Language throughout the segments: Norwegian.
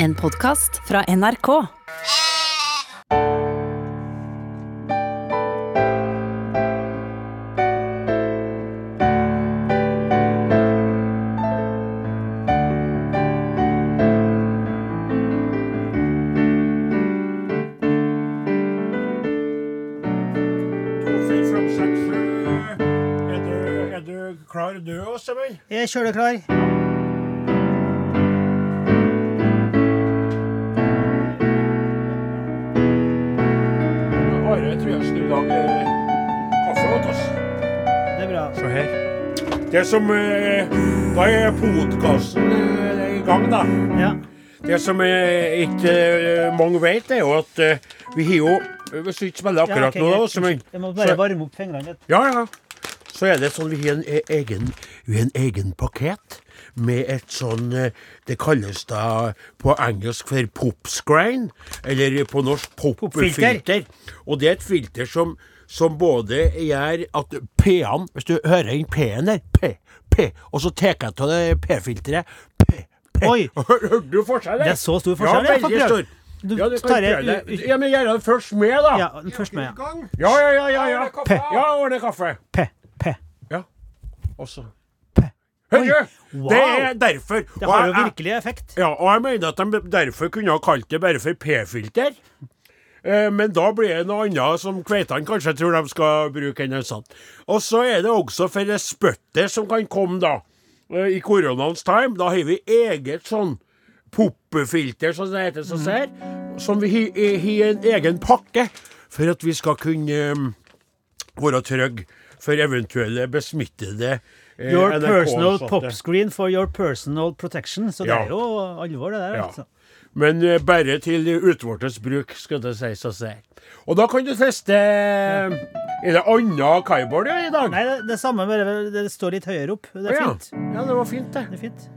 En podkast fra NRK. Er du, er du klar, du også, Simen? Jeg er kjøleklar. Det som eh, Da er podkasten i gang, da. Ja. Det som eh, ikke eh, mange vet, er jo at eh, vi har jo Hvis du ikke spiller Ja, okay, nå, da, så, men, Jeg må bare varme opp fingrene litt. Ja, ja. Så er det sånn vi har en egen, har en egen pakket med et sånn eh, Det kalles da på engelsk for popscreen, eller på norsk Popfilter. popfilter. Og det er et filter som, som både gjør at P-en Hvis du hører inn P-en der P, P, og så tar jeg av det P-filteret P, P. Oi. Hørte du forskjellen? Det er så stor forskjell, Ja, veldig stor. Du Ja, du tar det. Ja, men gjør det først med, da. Ja, først med, ja. Ja, ja, ja. ja, ja. P. Ja, ordne kaffe. P. P. Ja. Også. P. Høyre! Wow. Det er derfor. Det har jo virkelig effekt. Ja, og jeg mener at de derfor kunne ha kalt det bare for P-filter. Eh, Men da blir det noe annet som kveitene kanskje tror de skal bruke enn en sånn. Og så er det også for det spyttet som kan komme da, eh, i koronaens time. Da har vi eget sånn poppefilter, som det heter, som ser, som vi har i i en egen pakke, for at vi skal kunne eh, være trygge for eventuelle besmittede eh, Your personal popscreen for your personal protection. Så det Ja. er jo alvor, det der. Ja. Altså. Men eh, bare til utvortes bruk, skal det sies å si. Og da kan du teste Er det annet kaiboard i dag? Nei, det, det samme, bare det står litt høyere opp. Det er ja. fint. Ja, det var fint, det. Det er fint.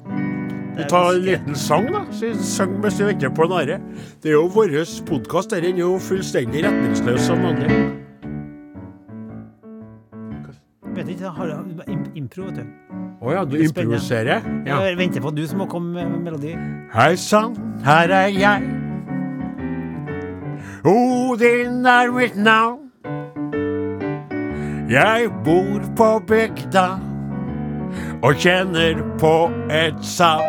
Du tar en liten sang, da. Sang mens du venter på narre. Det er jo vår podkast. Den er jo fullstendig retningsløs som vanlig. Vet ikke, jeg har im- impro, vet du. Å ja, du er improviserer? Ja. Jeg venter på at du som må komme med melodi. Hei sann, her er jeg. Odin er mitt navn. Jeg bor på bygda og kjenner på et savn.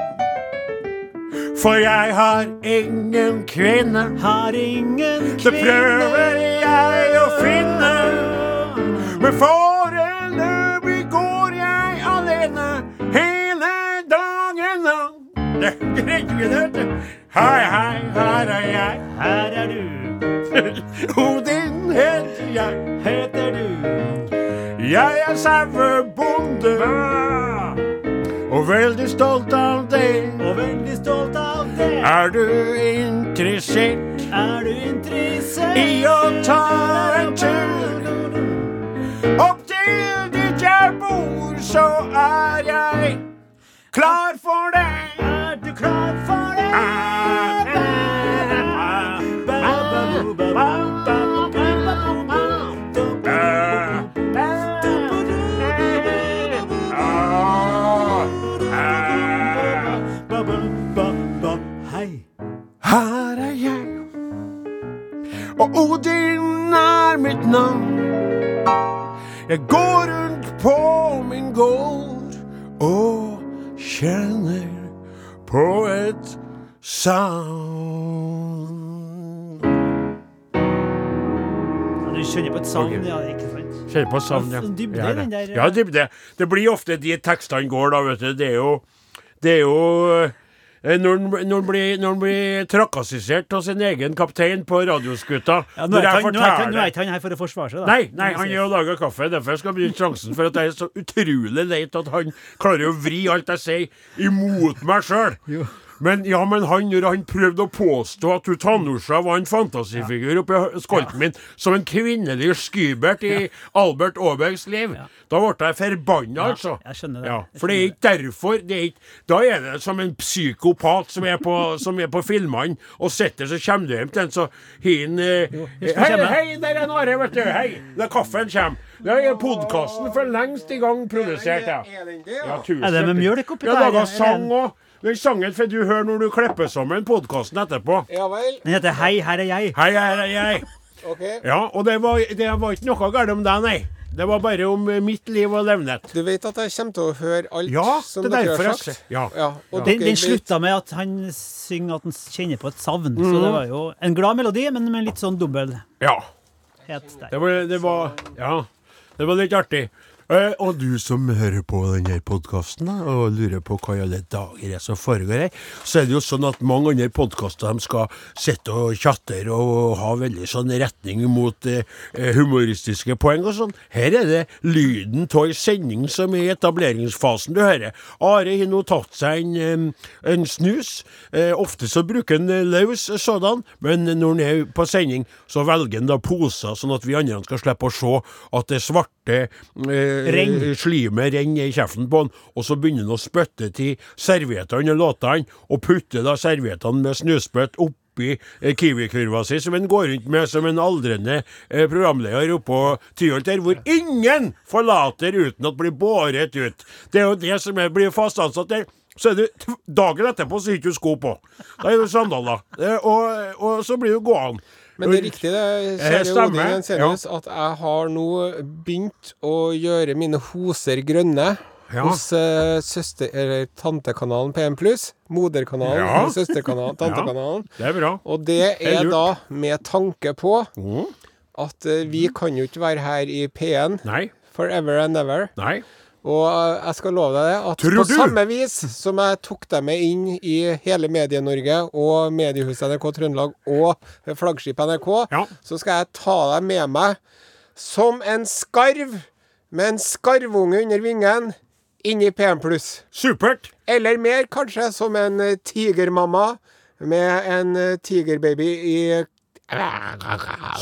For jeg har ingen kvinne, Har ingen kvinne. det prøver jeg å finne. Men foreløpig Det. Hei, hei, her er jeg. Her er du, Odin heter jeg. heter du. Jeg er sauebonde og veldig stolt av det. Og veldig stolt av det. Er du interessert Er du interessert i å ta en tur opp til dit jeg bor, så er jeg klar for det. Og Odin er mitt navn. Jeg går rundt på min gård og kjenner på et savn. Du skjønner på et savn, ja, ikke sant? Kjenner på savn, ja. Dybde, Ja, den der, Ja, dybde. Det blir ofte de tekstene går, da, vet du. Det er jo Det er jo eh, når han, blir, blir trakassert av sin egen kaptein på radioskuta Ja, nå, er ikke han, han- han her for å forsvare seg, da. Nei, nei, han er jo lager kaffe. Derfor skal jeg benytte sjansen. For at jeg er så utrolig leit at han klarer å vri alt jeg sier, imot meg sjøl. Men ja, men han, når han prøvde å påstå at Tanusha var en fantasifigur oppi skolten min, som en kvinnelig skybert i Albert Aabergs liv, da ble jeg forbanna, altså. jeg skjønner det. Ja, for det er ikke derfor det er ikke, Da er det som en psykopat som er på, som er på filmene og sitter, så kommer du hjem til en, så har han eh, å Hei, hei, der er Are, vet du. Hei, der kaffen kommer. Det er podkasten for lengst i gang produsert, ja. ja. Er det med mjølk oppi der? Ja, laga sang og Den sangen får du høre når du klipper sammen podkasten etterpå. Ja vel. Den heter Hei, her er jeg. Hei, her er jeg. okay. Ja, og det var, det var ikke noe galt om deg, nei. Det var bare om eh, mitt liv og levnet. Du vet at jeg kommer til å høre alt Ja, som det er dere derfor har sagt? ja. ja. Og Den, den slutta med at han synger at han kjenner på et savn. Så det var jo en glad melodi, men med litt sånn dobbelthet Ja. der. Det var, det var Ja. Det var litt artig. Eh, og du som hører på denne podkasten og lurer på hva i alle dager er som foregår her, så er det jo sånn at mange andre podkaster skal sitte og chatte og ha veldig sånn retning mot eh, eh, humoristiske poeng og sånn. Her er det lyden av ei sending som er i etableringsfasen du hører. Are har nå tatt seg en, eh, en snus. Eh, ofte så bruker han eh, løs sådan, men når han er på sending, så velger han da poser, sånn at vi andre skal slippe å se at det er svarte eh, Renn. slimet renner i kjeften på han, og så begynner han å spytte til serviettene og låtene, og putter da serviettene med snøspytt oppi i Kiwi-kurva si, som han går rundt med som en aldrende eh, programleder oppå Tyholt der, hvor ingen forlater uten at blir båret ut. Det er jo det som er, blir fast ansatt der. Så er det dagen etterpå så har ikke du sko på. Da er det sandaler. Eh, og, og så blir du gående. Men det er riktig, det, kjære Odin Jensenius, at jeg har nå begynt å gjøre mine hoser grønne. Ja. Hos uh, søster... Eller tantekanalen P1 Moderkanalen, Ja. søsterkanalen, tantekanalen. Det er bra. Og det er er da med tanke på mm. at uh, vi kan jo ikke være her i P1 Nei. forever and ever. Nei. Og eh, jeg skal love deg det, at Tror på du? samme vis som jeg tok deg med inn i hele Medie-Norge og mediehuset NRK Trøndelag og flaggskip NRK, Ja. så skal jeg ta deg med meg som en skarv med en skarvunge under vingen inn i PM+. Supert. Eller mer, kanskje, som en eh, tigermamma med en eh, tigerbaby i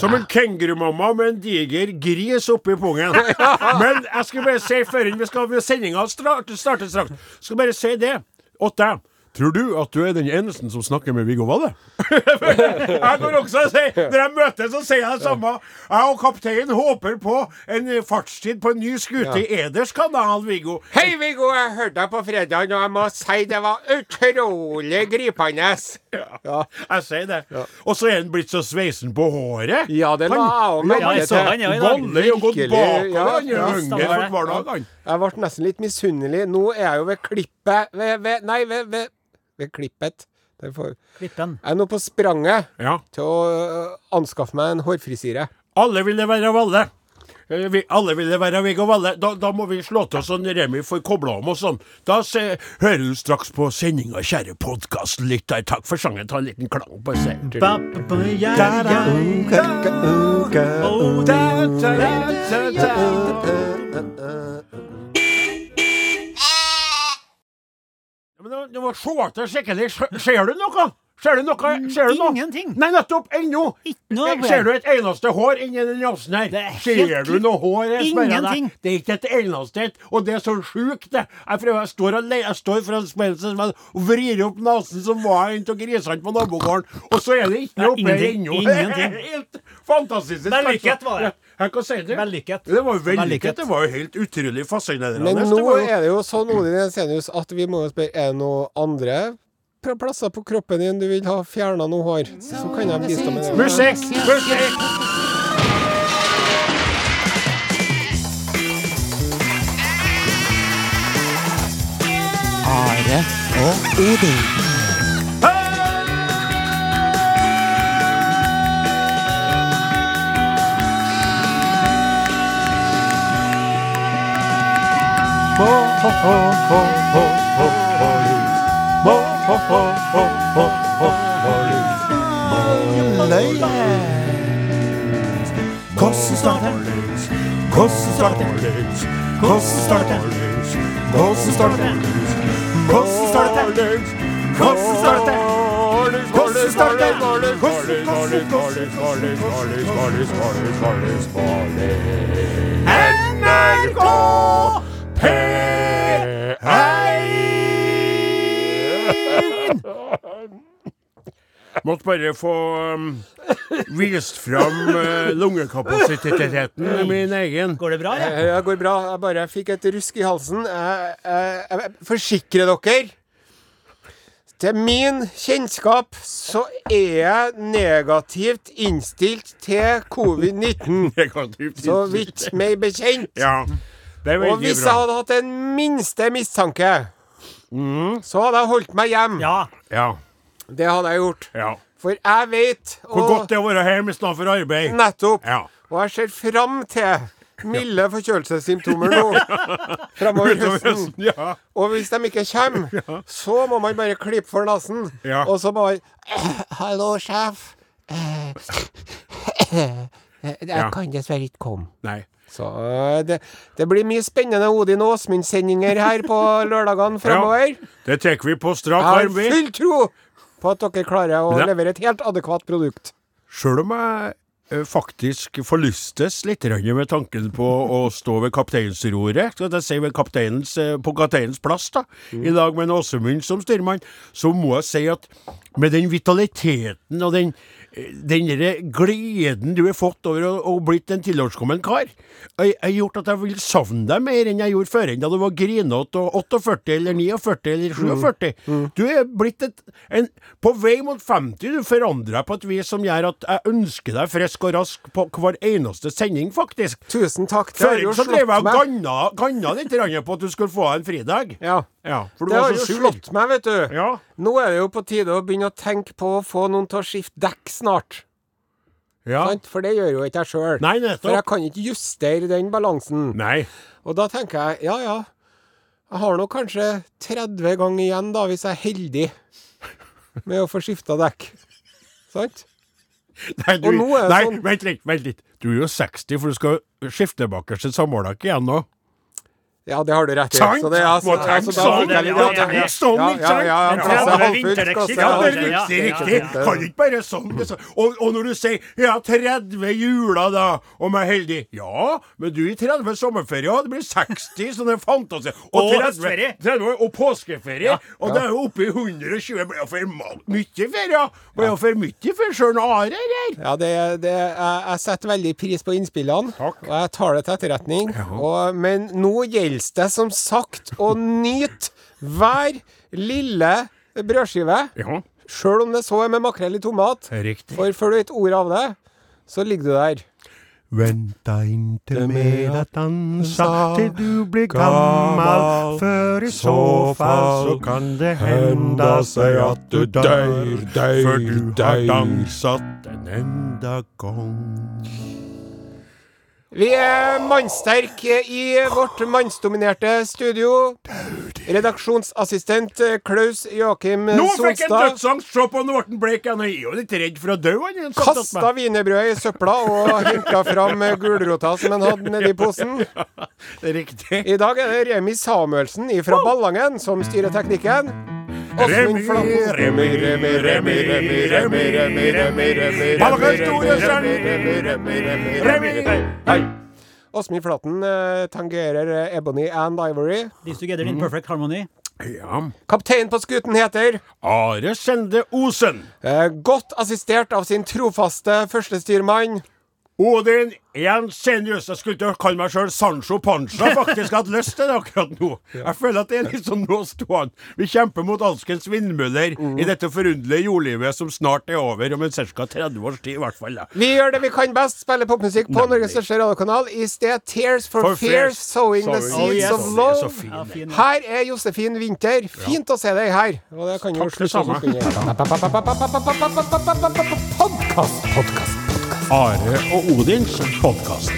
Som en kengurumamma med en diger gris oppi pungen. Men jeg skal bare si før vi skal sendinga starte, starte straks, skal bare si det åt deg. Tror du at du er den eneste som snakker med Viggo Valle? jeg går også og sier Når jeg møter, så sier jeg det samme. Jeg og kapteinen håper på en fartstid på en ny skute i Eders kanal, Viggo. Hei, Viggo, jeg hørte deg på fredag, og jeg må si det var utrolig gripende. Ja, jeg sier det. Og så er han blitt så sveisen på håret. Ja, det la jeg òg Ja, merke jeg til. ja, har gått bakover ja, ja, han. Jeg ble nesten litt misunnelig. Nå er jeg jo ved klippet ved, ved, Nei, ved, ved, ved klippet. Derfor. Klippen. Jeg er nå på spranget Ja. til å øh, anskaffe meg en hårfrisyre. Alle ville være Valle. Eh, Vi, alle ville være Viggo Valle. Da, da må vi slå til oss sånn Remi får kobla om og sånn. Da se, hører du straks på sendinga, kjære podkastlytter. Takk for sangen. Ta en liten klang på seg. Men det, det var sjåte skikkelig. Ser du noe? Ser du noe? Ser du noe? Ingenting. Nei, nettopp! Ennå! Ser du et eneste hår inni den nesen her? Er Ser du noe hår? Jeg Ingenting. deg. Ingenting. Det er ikke et eneste et. Og det er så sjukt, det. Jeg, prøver, jeg står, alene, jeg står foran speilet og vrir opp nesen som var en av grisene på nabogården, og så er det ikke noe oppi her ingenting. ennå. Ingenting. Helt fantastisk. Vellykket var det. Du? Vellykket. Det var jo vellykket. Det var jo helt utrolig fascinerende. Men Det nå var jo- er det jo sånn, Odin Ensenius, at vi må spørre Er det noe andre plasser på kroppen din du vil ha fjerna noe hår? Så kan jeg bistå med det. Musikk! Musikk! Are og Odin. Hvordan starter NRK Måtte bare få um, vist fram uh, lungekapasiteten min egen. Går det bra, ja? ja, går bra. Jeg bare fikk et rusk i halsen. Jeg, jeg, jeg forsikrer dere Til min kjennskap så er jeg negativt innstilt til covid-19. Så vidt meg bekjent. Ja. Det er Og hvis hvis jeg hadde hatt en minste mistanke, så hadde jeg holdt meg hjem. Ja. Ja. Det hadde jeg gjort. ja. For jeg vet Hvor godt det er å være hjemme istedenfor arbeid. Nettopp. Ja. Og jeg ser fram til milde forkjølelsessymptomer nå fremover høsten. Ja. Og hvis de ikke kommer, så må man bare klippe for nesen. Ja. Og så bare «Eh, Hallo, sjef. Eh, Jeg kan dessverre ikke komme. Nei. Så eh, det, det blir mye spennende Odin Åsmund-sendinger her på lørdagene framover. Det tar vi på strak Jeg har arm, full tro på at dere klarer å Ja. levere et helt adekvat produkt. Sjøl om jeg eh, faktisk forlystes litt med tanken på å stå ved kapteinsroret, skal jeg si ved kapteinens, eh, på kapteinens plass, da, i dag med en Åsemund som styrmann, så må jeg si at med den vitaliteten og den, den gleden du har fått over å, å blitt en tilårskommen kar, har har gjort at jeg vil savne deg mer enn jeg gjorde før, enn da du var grinete og 48 eller 49 eller 47. Du er blitt et, en, på vei mot 50, du forandrer deg på et vis som gjør at jeg ønsker deg frisk og rask på hver eneste sending, faktisk. Tusen takk. Det har Før jo så drev jeg slått og ganna, ganna litt på at du skulle få en fridag. Ja. Ja, Det har jo slått meg, vet du. Ja. Nå er det jo på tide å begynne å tenke på å få noen til å skifte dekk snart. ja. Sant? For det gjør jo ikke jeg sjøl. For jeg kan ikke justere den balansen. Nei. Og da tenker jeg ja ja, jeg har nok kanskje 30 ganger igjen, da, hvis jeg er heldig med å få skifta dekk. Sant? Nei, du, nå nei sånn- vent litt, vent litt. Du er jo 60, for du skal skifte bakerst til samordnakk igjen nå. Ja, det har du rett i. Sant? Så det er altså, altså, da sånn. fikk jeg Ja, sånn, Ja, ikke sant? ja, ja, Ja, det er. Riktig, riktig. Kan ikke bare sånn. Og, og når du sier ja, 30 juler, da, om jeg er heldig Ja, men du i 30 sommerferie, og det blir 60, sånne fantasier. er fantasi. Og høstferie. 30, og påskeferie. Og det er jo oppe i 120. Det blir jo for mye ferie. Det blir jo for mye for Sjøren Are, eller? Ja, det, det, jeg, jeg setter veldig pris på innspillene, Takk. og jeg tar det til etterretning. Og, men nå gjelder det som sagt å nyte hver lille brødskive, Ja, sjøl om det så er med makrell i tomat. riktig. For før du vet ordet av det, så ligger du der. Venta inte med att dansa till du blir gammal För i så fall så kan det hända sig att du dör För du har dansat en enda gång Vi er mannsterke i vårt mannsdominerte studio. Redaksjonsassistent Klaus Joakim Nå fikk Sonstad dødsangst! Se på Norten Blake, han er jo litt redd for å dø, han. kasta wienerbrødet i søpla og henta fram gulrota som han hadde nedi posen. Det riktig. I dag er det Remi Samuelsen fra Ballangen som styrer teknikken. Remi, Remi, Remi, Remi, Remi, Remi, Remi, Remi, Remi. Remi. Hei. Åsmund Flaten eh, tangerer eh, Ebony and Ivory. These together in perfect harmony. Ja. Kaptein på skuten heter Are Sende Osen. eh, Godt assistert av sin trofaste førstestyrmann. Odin Jensenius. Jeg skulle ikke kalle meg sjøl Sancho Pancha, faktisk. Jeg hadde lyst til det akkurat nå. Jeg føler at det er litt sånn nå stående. Vi kjemper mot alskens vindmøller i dette forunderlige jordlivet som snart er over, om en ca. 30 års tid i hvert fall. da. Vi gjør det vi kan best, spiller popmusikk på. Norges største radiokanal. I sted Tears for, For Fears, Sowing the Seeds of Love. Her er Josefin Winther. Fint å se deg her. Og det kan jo Takk, det samme. Podkast, podkast. Are og Odins podkast.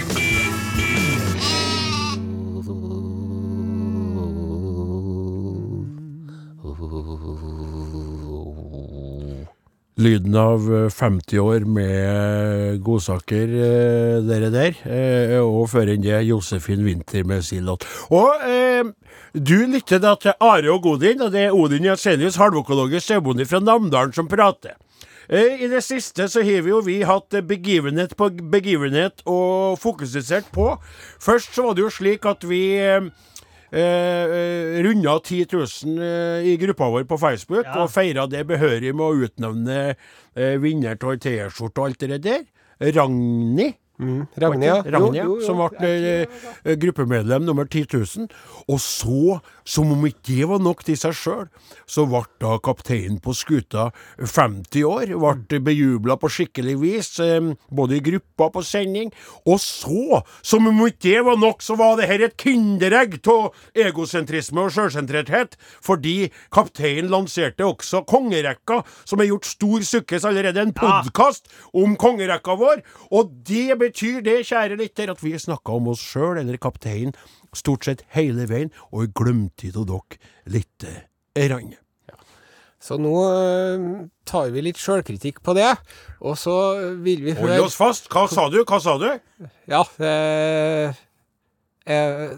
Lyden av eh, 50 år med godsaker, eh, dere der. Eh, og før enn det Josefin Winther med sin låt. Og eh, du lytter da til Are og Godin, og det er Odin Jensenius, halvøkologisk sauebonde fra Namdalen, som prater. Eh, I det siste så har vi jo vi hatt eh, begivenhet på begivenhet og fokusert på. Først så var det jo slik at vi eh, runda 10 000 eh, i gruppa vår på Facebook, Ja. og feira det behørig med å utnevne eh, vinner av T-skjorte og alt det der. Ragnhild Ragnhild, ja. Ragnhild, Jo, jo, jo. som ble eh, gruppemedlem nummer 10 000. Og så, som om ikke det var nok til seg sjøl, så ble da kapteinen på skuta 50 år. Ble bejubla på skikkelig vis, eh, både i gruppa på sending. Og så, som om ikke det var nok, så var det her et kinderegg av egosentrisme og sjølsentrerthet. Fordi kapteinen lanserte også kongerekka, som er gjort stor sukkes allerede. En podkast om kongerekka vår. Og det betyr det, kjære lytter, at vi snakka om oss sjøl, eller kapteinen, stort sett hele veien, og glemte av dere lite grann. Så nå eh, tar vi litt sjølkritikk på det, og så vil vi høre Hold oss fast. Hva sa du? Hva sa du? Ja, eh, eh,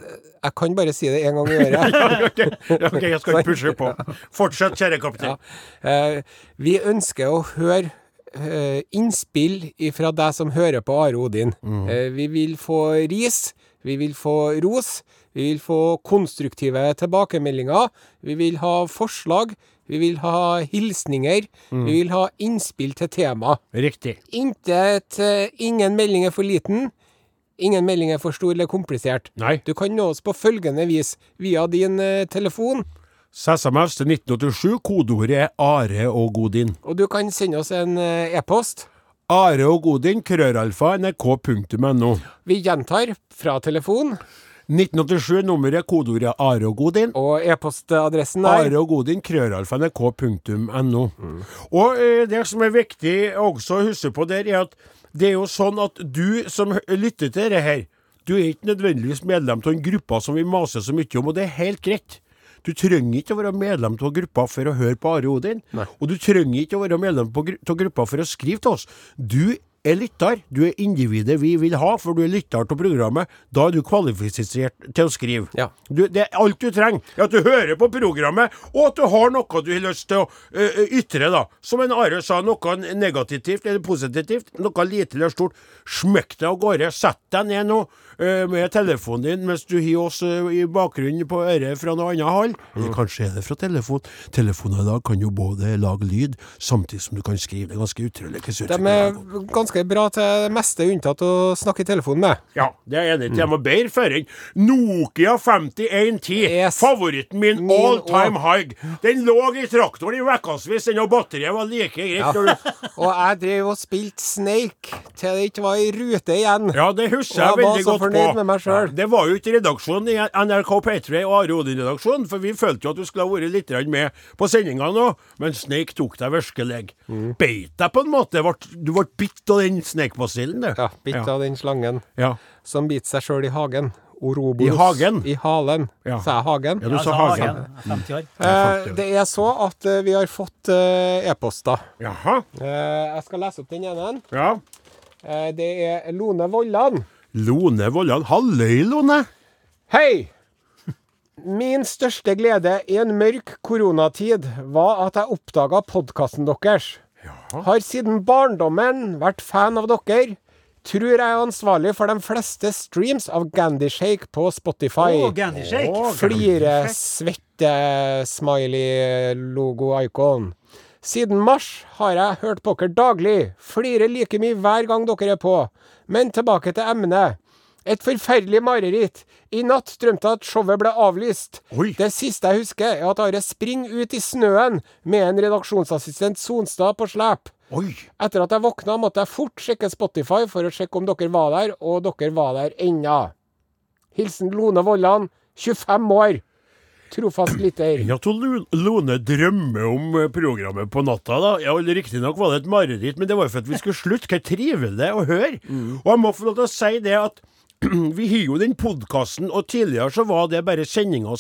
jeg kan bare si det én gang i året. ok, ok, jeg skal ikke pushe på. Fortsett, kjære kaptein. Eh, vi ønsker å høre eh, innspill fra deg som hører på Are Odin. Eh, vi vil få ris, vi vil få ros, vi vil få konstruktive tilbakemeldinger, vi vil ha forslag, vi vil ha hilsninger, vi vil ha innspill til tema. Riktig. Intet, eh, ingen melding er for liten, ingen melding er for stor eller komplisert. Nei. Du kan nå oss på følgende vis via din eh, telefon. SMS til 1987, kodeordet er Are og Godin. Og du kan sende oss en eh, e-post. Are og Godin, krøralfa, nrk.no. Vi gjentar fra telefon, 1987 nummeret, kodeordet Are og Godin. og e-postadressen er Are og Godin, krøralfa, nrk.no. Og eh, det som er viktig også å huske på der, er at det er jo sånn at du som lytter til dette her, du er ikke nødvendigvis medlem av en gruppe som vi maser så mye om, og det er helt greit. Du trenger ikke å være medlem av gruppa for å høre på Are Odin. Og du trenger ikke å være medlem av gruppa for å skrive til oss. Du er lytter. Du er individet vi vil ha, for du er lytter til programmet. Da er du kvalifisert til å skrive. Ja. Du, det er alt du trenger, er at du hører på programmet, og at du har noe du har lyst til å ø, ø, ytre, da. Som en Are sa, noe negativt eller positivt, noe lite eller stort. Smekk deg av gårde. Sett deg ned nå ø, med telefonen din mens du har oss i bakgrunnen på øret fra noe annet hold. Eller kanskje er det fra telefon. Telefoner i dag kan jo både lage lyd, samtidig som du kan skrive. Det er ganske utrolig. De er går. Ganske bra til det meste, unntatt å snakke i telefon med. Ja, det er jeg enig i. Jeg må bedre føring. Nokia 5110. Yes. Favoritten min, Min all time high. Den lå i traktoren i ukevis, den og batteriet var like greit. Ja. du- Og jeg drev og spilte Snake til det ikke var i rute igjen. Ja, det husker Og jeg jeg var veldig så godt på. med meg selv. Det var jo ikke redaksjonen i NRK P3 og Are Odin-redaksjonen, for vi følte jo at du skulle ha vært litt med på sendinga nå, men Snake tok deg virkelig. Mm. Beit deg på en måte. Du ble bitt av den Snake-basillen, du. Ja, Bitt av den slangen Ja. som biter seg sjøl i hagen. Orobos. I hagen? I halen. Ja. Sa jeg hagen? Ja, du sa Hagen. Hagen, 50 år. Eh, det er så at eh, vi har fått eh, e-poster. Jaha. Eh, jeg skal lese opp den ene. Ja. Eh, det er Lone Vollan. Lone Vollan. Halløy, Lone. Hei! Min største glede i en mørk koronatid var at jeg oppdaga podkasten deres. Har siden barndommen vært fan av dere. Tror jeg er ansvarlig for de fleste streams av Gandy Shake på Spotify. Oh, Gandy Shake. Flire, svette, smiley, logo-icon. Siden mars har jeg hørt på dere daglig. Flirer like mye hver gang dere er på. Men tilbake til emnet. Et forferdelig mareritt. I natt drømte jeg at showet ble avlyst. Oi. Det siste jeg husker, er at Are springer ut i snøen med en redaksjonsassistent Sonstad på slep. Oi. Etter at jeg våkna, måtte jeg fort sjekke Spotify for å sjekke om dere var der, og dere var der ennå. Hilsen Lone Vollan, 25 år. Trofast lytter. Ja, to Lone drømmer om eh, programmet på natta, da. Ja, Riktignok var det et mareritt, men det var jo for at vi skulle slutte. Hva trivelig å høre. Og jeg må få lov til å si det at vi har jo den podkasten, og tidligere så var det bare sendinger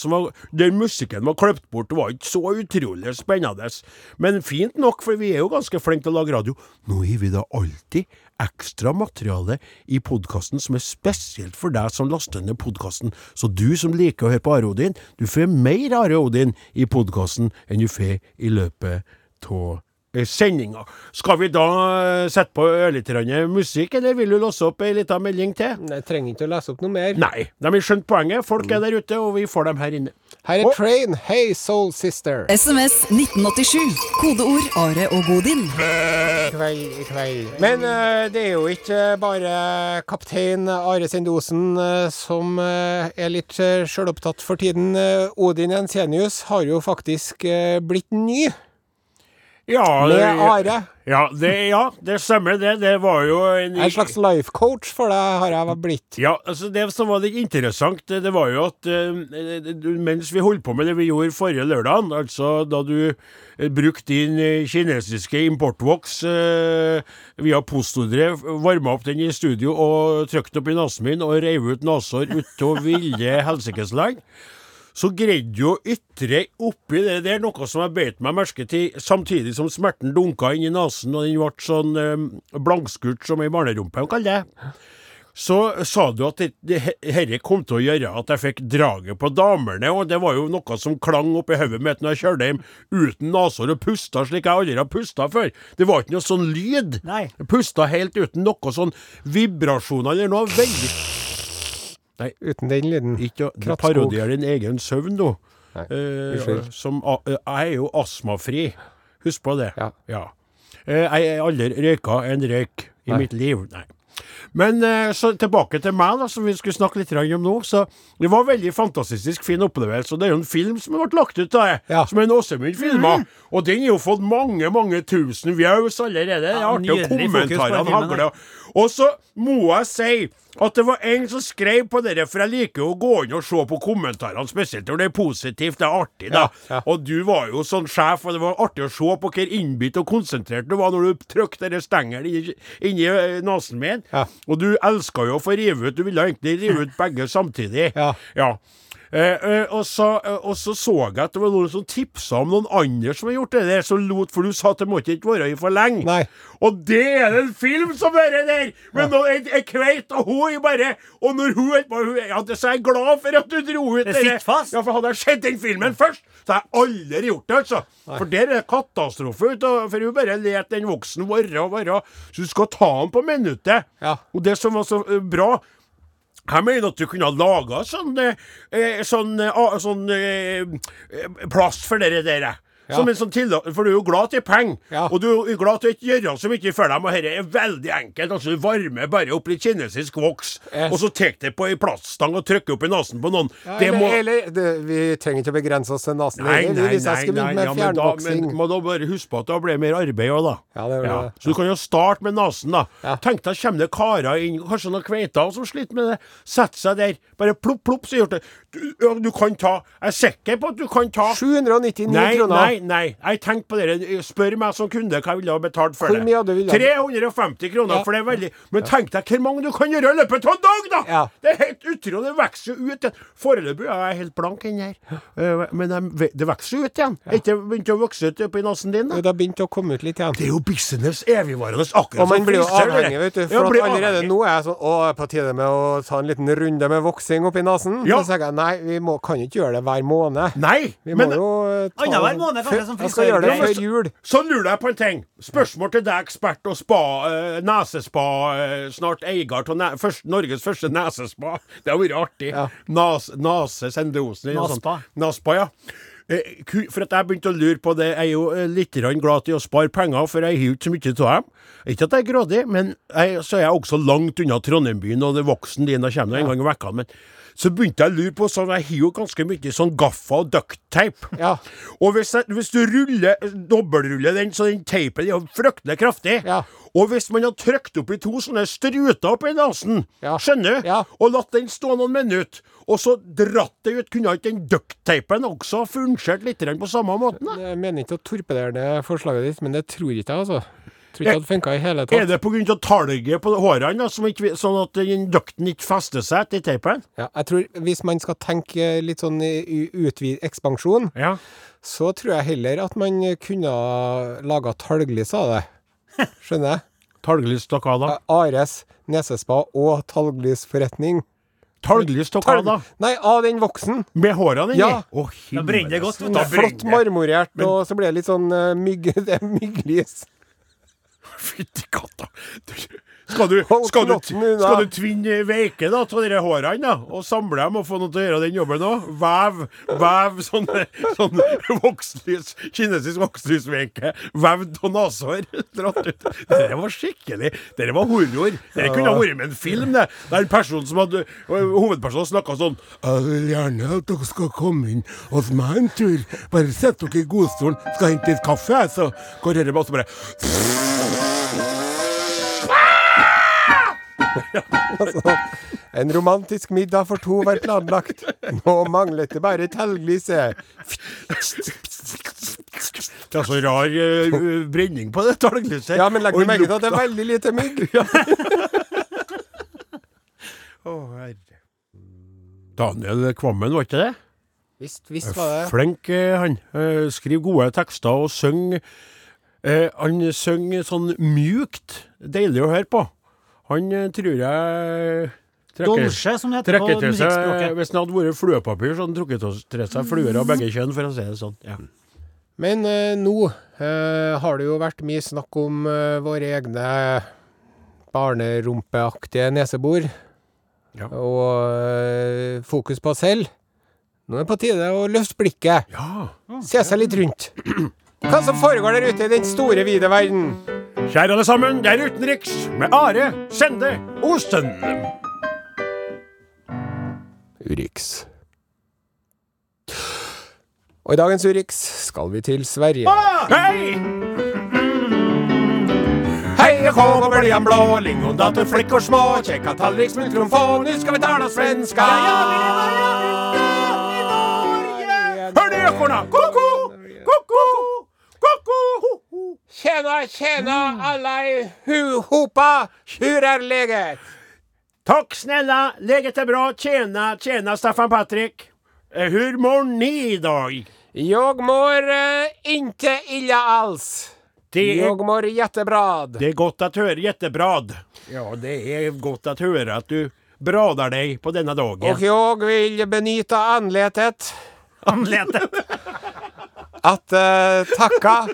der musikken var kløpt bort. Det var ikke så utrolig spennende. Men fint nok, for vi er jo ganske flinke til å lage radio. Nå har vi da alltid ekstra materiale i podkasten som er spesielt for deg som laster ned podkasten. Så du som liker å høre på Are Odin, du får mer Are Odin i podkasten enn du får i løpet av sendinga. Skal vi da eh, sette på ørlite grann musikk, eller vil du låse opp ei lita melding til? Jeg trenger ikke å lese opp noe mer. Nei, de har skjønt poenget. Folk er der ute, og vi får dem her inne. Her er Train. Hey, Soul Sister. SMS 1987. Kodeord Are og Godin. kveld kveld. Men uh, det er jo ikke bare kaptein Are Sendosen uh, som uh, er litt uh, sjølopptatt for tiden. Eh, Odin Jensenius har jo faktisk eh, blitt ny Ja, med Are. Ja, det, ja, det stemmer det. Det var jo en En slags life coach for deg har jeg blitt. Ja, altså Det som var litt interessant, det, var jo at eh, mens vi holdt på med det vi gjorde forrige lørdag, altså da du eh, brukte din eh, kinesiske importvoks via postordre, varma opp den i studio og trykte opp i nesen min og reiv ut nesehår utover ville helsikesland, så greide jo å ytre oppi det der noe som jeg beit meg merke til, samtidig som smerten dunka inn i nesen og den ble sånn eh, blankskurt som ei barnerumpe, kaller det. Så sa du at det, det, herre kom til å gjøre at jeg fikk draget på damene, og det var jo noe som klang oppi hodet mitt når jeg kjørte hjem uten nesehår og pusta slik jeg aldri har pusta før. Det var ikke noe sånn lyd. Nei. Jeg pusta helt uten noe sånn vibrasjoner eller noe veldig Uten den lyden. Ikke å parodiere din egen søvn, nå. Eh, som, eh, jeg er jo astmafri. Husk på det. Ja. Eh, Jeg har aldri røyka en røyk i Nei. mitt liv. Nei. Men eh, så tilbake til meg, da, som vi skulle snakke litt om nå. Så Det var en veldig fantastisk fin opplevelse. Det er jo en film som har vært lagt ut, av deg, Ja. som en Åsemund-filma. Og den har jo fått mange mange tusen views allerede. Det er Ja, artig, og kommentarene hagler. Og så må jeg si at det var en som skrev på dere, for jeg liker jo å gå inn og se på kommentarene, spesielt når det er positivt. Det er artig, da. Ja, ja. Og du var jo sånn sjef, og det var artig å se på hvor innbitt og konsentrert du var når du trykte den stengelen inni, inni eh, nesen min. Ja. Og du elska jo å få rive ut, du ville egentlig rive ut begge samtidig. Ja. Eh, eh, og, så, eh, og så så jeg at det var noen som tipsa om noen andre som har gjort det der, som lot, for du sa at det måtte ikke være i for lenge. Nei. Og det er det en film som er der! Men ja. er jeg kveit, og hun bare Og når hun hun, ja, det- Så er jeg glad for at du dro ut Det sitter fast. Ja, for hadde jeg sett den filmen først, så hadde jeg aldri gjort det, altså. For der er det katastrofe. ut du, For hun bare let den voksen være og være. Så du skal ta den på minuttet. Ja. Og det som var så bra jeg mener at du kunne ha laga sånn, eh, sånn, eh, sånn eh, plass for dere der. Ja. Som en sånn tilla- For du er jo glad til penger, Ja. og du er glad til å ikke gjøre så mye for dem. Og dette er veldig enkelt. altså Du varmer bare opp litt kinesisk voks, Yes. og så tar det på ei plaststang og trykker opp i nesen på noen. Ja, det eller, må eller det, Vi trenger ikke å begrense oss til nesen. Nei, nei, nei, nei, nei, nei ja, men, da, men må da bare huske på at det blir mer arbeid òg, da. Ja, det det. Så du kan jo starte med nesen, da. Tenk deg, kommer det karer inn, kanskje noen kveiter som sliter med det. Sett seg der. Bare plopp, plopp, så gjør det. Du, du kan ta Jeg er sikker på at du kan ta 799 Nei, kroner. nei, nei. Jeg tenkte på det. Spør meg som kunde hva jeg ville ha betalt for Hvor det. mye hadde du ville 350 kroner, Ja. for det er veldig Men tenk deg hvor mange du kan gjøre i løpet av en dag, da! Ja. Det er helt utrolig. Det vokser jo ut. Foreløpig er jeg helt blank inni her. Eh, Men det vokser jo ut igjen. Er ikke begynt å vokse ut oppi nesen din, da? Det har begynt å komme ut litt igjen. Det er jo business evigvarende, akkurat Og man blir jo avhengig, vet du. For allerede nå er jeg sånn Å, på tide med å ta en liten runde med voksing oppi nesen. Ja. Så sier jeg nei, vi må, kan ikke gjøre det hver måned. Nei, Vi men jo ta Annenhver måned, som Jeg skal gjøre det før jul. så lurer jeg på en ting. Spørsmål til deg, ekspert og spa, eh, nesespa, eh, snart eier av først, Norges første nesespa. Det har vært artig. Ja. Nas, nase sånt. Naspa. Naspa, ja. Eh, For at jeg begynte å lure på det Jeg er jo litt glad i å spare penger, for jeg har ikke så mye av dem. Ikke at jeg er grådig, men jeg, så er jeg også langt unna Trondheim byen, og det voksen din, kommer en gang i vekka. Men så begynte jeg å lure på sånn Jeg har jo ganske mye sånn gaffa og ducktape. Ja. Og hvis, jeg, hvis du ruller, dobbeltruller den, så den teipen er fryktelig kraftig. Ja. Og hvis man har trykt opp i to sånne struter oppi nesen, Ja. skjønner du? Ja. Og latt den stå noen minutter, og så dratt det ut, kunne ikke den duckteipen også fungert litt på samme måten? Jeg mener ikke å torpedere det forslaget ditt, men det tror ikke jeg, altså. Tror ikke Er- det funka i hele Er tatt. det pga. talget på hårene, da, som ikke, sånn at dukten ikke fester seg til teipen? Ja, jeg tror Hvis man skal tenke litt sånn utvid ekspansjon, Ja. så tror jeg heller at man kunne laga talglys av det. Skjønner jeg? Talglys til hva da? Ares nesespa og talglysforretning. Talglys av hva da? Nei, av den voksen. Med hårene inni? Ja. Oh, Da brenner det godt, Da brenner Flott marmorert, marmorert, og så blir det litt sånn uh, mygg, det er mygglys. Fytti katta. Skal du, skal, du, skal du tvinne veike da, av de hårene da, og samle dem og få noen til å gjøre den jobben òg? Vev, vev sånne, sånne vokslys, kinesisk vokslysveike vevd av ut. Det var skikkelig Det var horror. Det kunne vært med en film, det. er en person som hadde Hovedpersonen snakka sånn Jeg vil gjerne at dere skal komme inn hos meg en tur. Bare sett dere i godstolen. Skal hente litt kaffe, jeg, så går dere bare så bare En romantisk middag for to var planlagt. Nå manglet det bare talglyset. Det er så rar uh, brenning på det talglyset. Ja, men legg merke til at det er veldig lite mygg. Å, herre. Daniel Kvammen, var ikke det? Visst, visst var det. Flink eh, han. Eh, Skriver gode tekster og synger eh, Han synger sånn mjukt. Deilig å høre på. Han eh, tror jeg trekker, Dolce, som det heter på musikkspråket. Hvis han hadde vært fluepapir, så hadde han trukket til seg fluer av begge kjønn, for å si det sånn. Ja. Men eh, nå eh, har det jo vært mye snakk om eh, våre egne barnerumpeaktige nesebor. Ja. Og eh, fokus på oss selv. Nå er det på tide å løfte blikket. ja. Se seg litt rundt. Hva som foregår der ute i den store, vide verden? Kjære alle sammen, det er utenriks med Are Sende Osten. Urix. Og i dagens Urix skal vi til Sverige. Hei! Hej och kom och böljan blå, lingondator, flickor små, käka tallrik, smultron få, nu ska vi tala svenska! Hör ni ekorna? Koko! Koko! Tjena, tjena alla i hu hopa! Hur Takk? Tack snälla, läget är bra. Tjena, tjena Staffan Patrik. Eh, Hur mår ni idag? Jag mår eh, inte illa alls. Det är, Jag mår jättebra. det är gott att höra, jättebra. Ja, det är gott att höra att du bradar dig på denna dagen. Och jag vill benytta anletet Anletet. att eh, tacka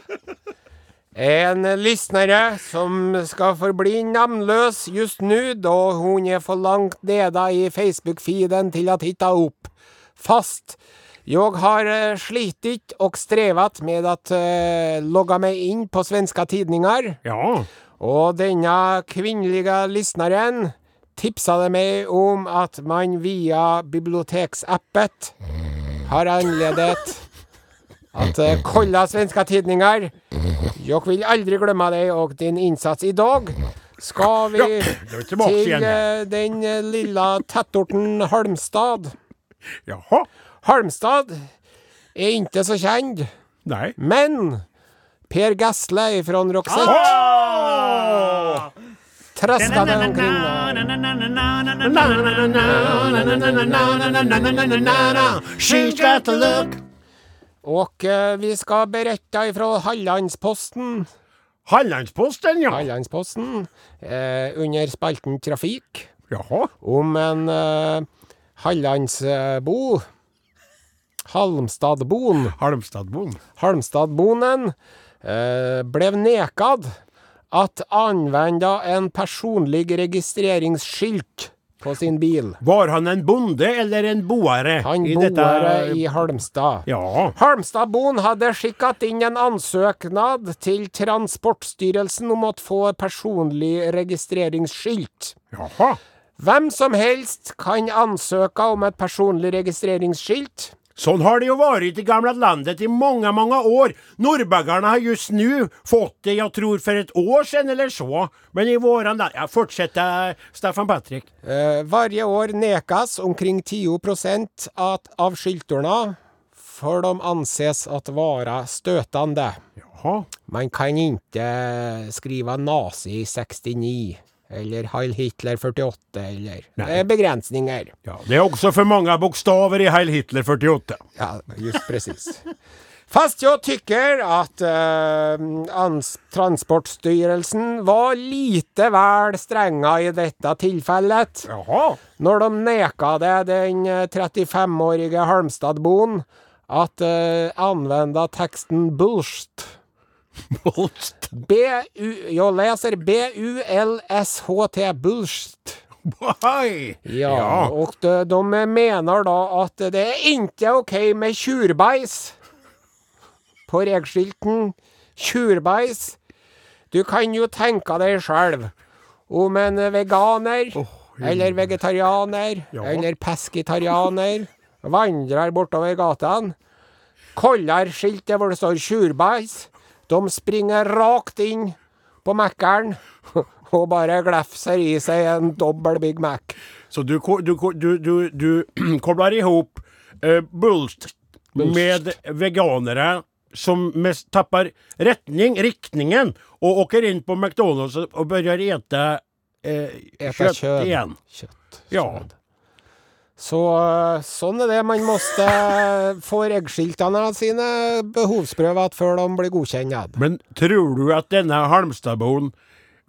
en lyssnare som skal forbli navnløs just nu da hun er for langt nede i Facebook-feeden til å hitta opp. Fast Jeg har eh, slitit og strevet med å logge meg inn in på svenske tidninger. Ja, Og denne kvinnelige lysneren tipsa meg om at man via biblioteksappet har anledning att eh, kolla svenske tidningar. Jag vil aldri glemme deg og din innsats i dag. vi Ja, då är vi eh, den eh, lilla tätorten Halmstad. jaha. Halmstad er ikke så kjent, Nei. men Per Gessle fra Roxette Trøsta traskade omkring. She's got to look. Och eh, vi skal berette ifra Hallandsposten. Hallandsposten, ja. Hallandsposten eh, under spalten Trafik Jaha. om en eh, Hallandsbo. Halmstadboen. Halmstadboen. Halmstadbonen eh, ble nekad at använda en personlig registreringsskylt på sin bil. Var han en bonde eller en boere? Han i detta- i Halmstad. Ja. Halmstadboen hadde skikket inn en ansøknad til Transportstyrelsen om å få personlig registreringsskilt. Jaha. Hvem som helst kan ansøke om et personlig registreringsskilt. Sånn har det jo varit i gamla landet i många, många år. Norrbaggarna har just nu fått det, jag tror för ett år sedan eller så. Men i våran land... Ja, fortsätta Staffan Patrik. Eh, varje år nekas omkring 10 prosent av skiltorna for de anses att vara stötande. Jaha. Man kan inte skriva nazi 69 eller Heil Hitler 48 eller Det er begrensninger. Ja, det er også for mange bokstaver i Heil Hitler 48. Ja, just presis. Fast jeg tykker at uh, Transportstyrelsen var lite vel stränga i dette tilfellet. Jaha. Når de nekade den eh, 35-årige Halmstad-boen at uh, använda teksten bullst. B-U, jag läser B-U-L-S-H-T, Bulst. Oi. Ja, Og de, de mener da at det er ikke OK med tjurbeis På regskilten Tjurbeis. Du kan jo tenke deg sjøl om en veganer eller vegetarianer Ja. eller pesketarianer vandrer bortover gatene. Kollarskiltet hvor det står tjurbajs. De springer rakt inn på Mækkern og bare glefser i seg en dobbel Big Mac. Så du, du, du, du, du kobler ihop uh, Bulst med veganere som mest tapper retning, riktningen, og åker inn på McDonald's og- begynner å ete uh, Äta kjøtt kjøtt. igjen. Kjøtt. Ja. Så eh, sånn er det. Man måste få reggskiltene sine behovsprøvet før de blir godkjent. Men tror du at denne Halmstadboen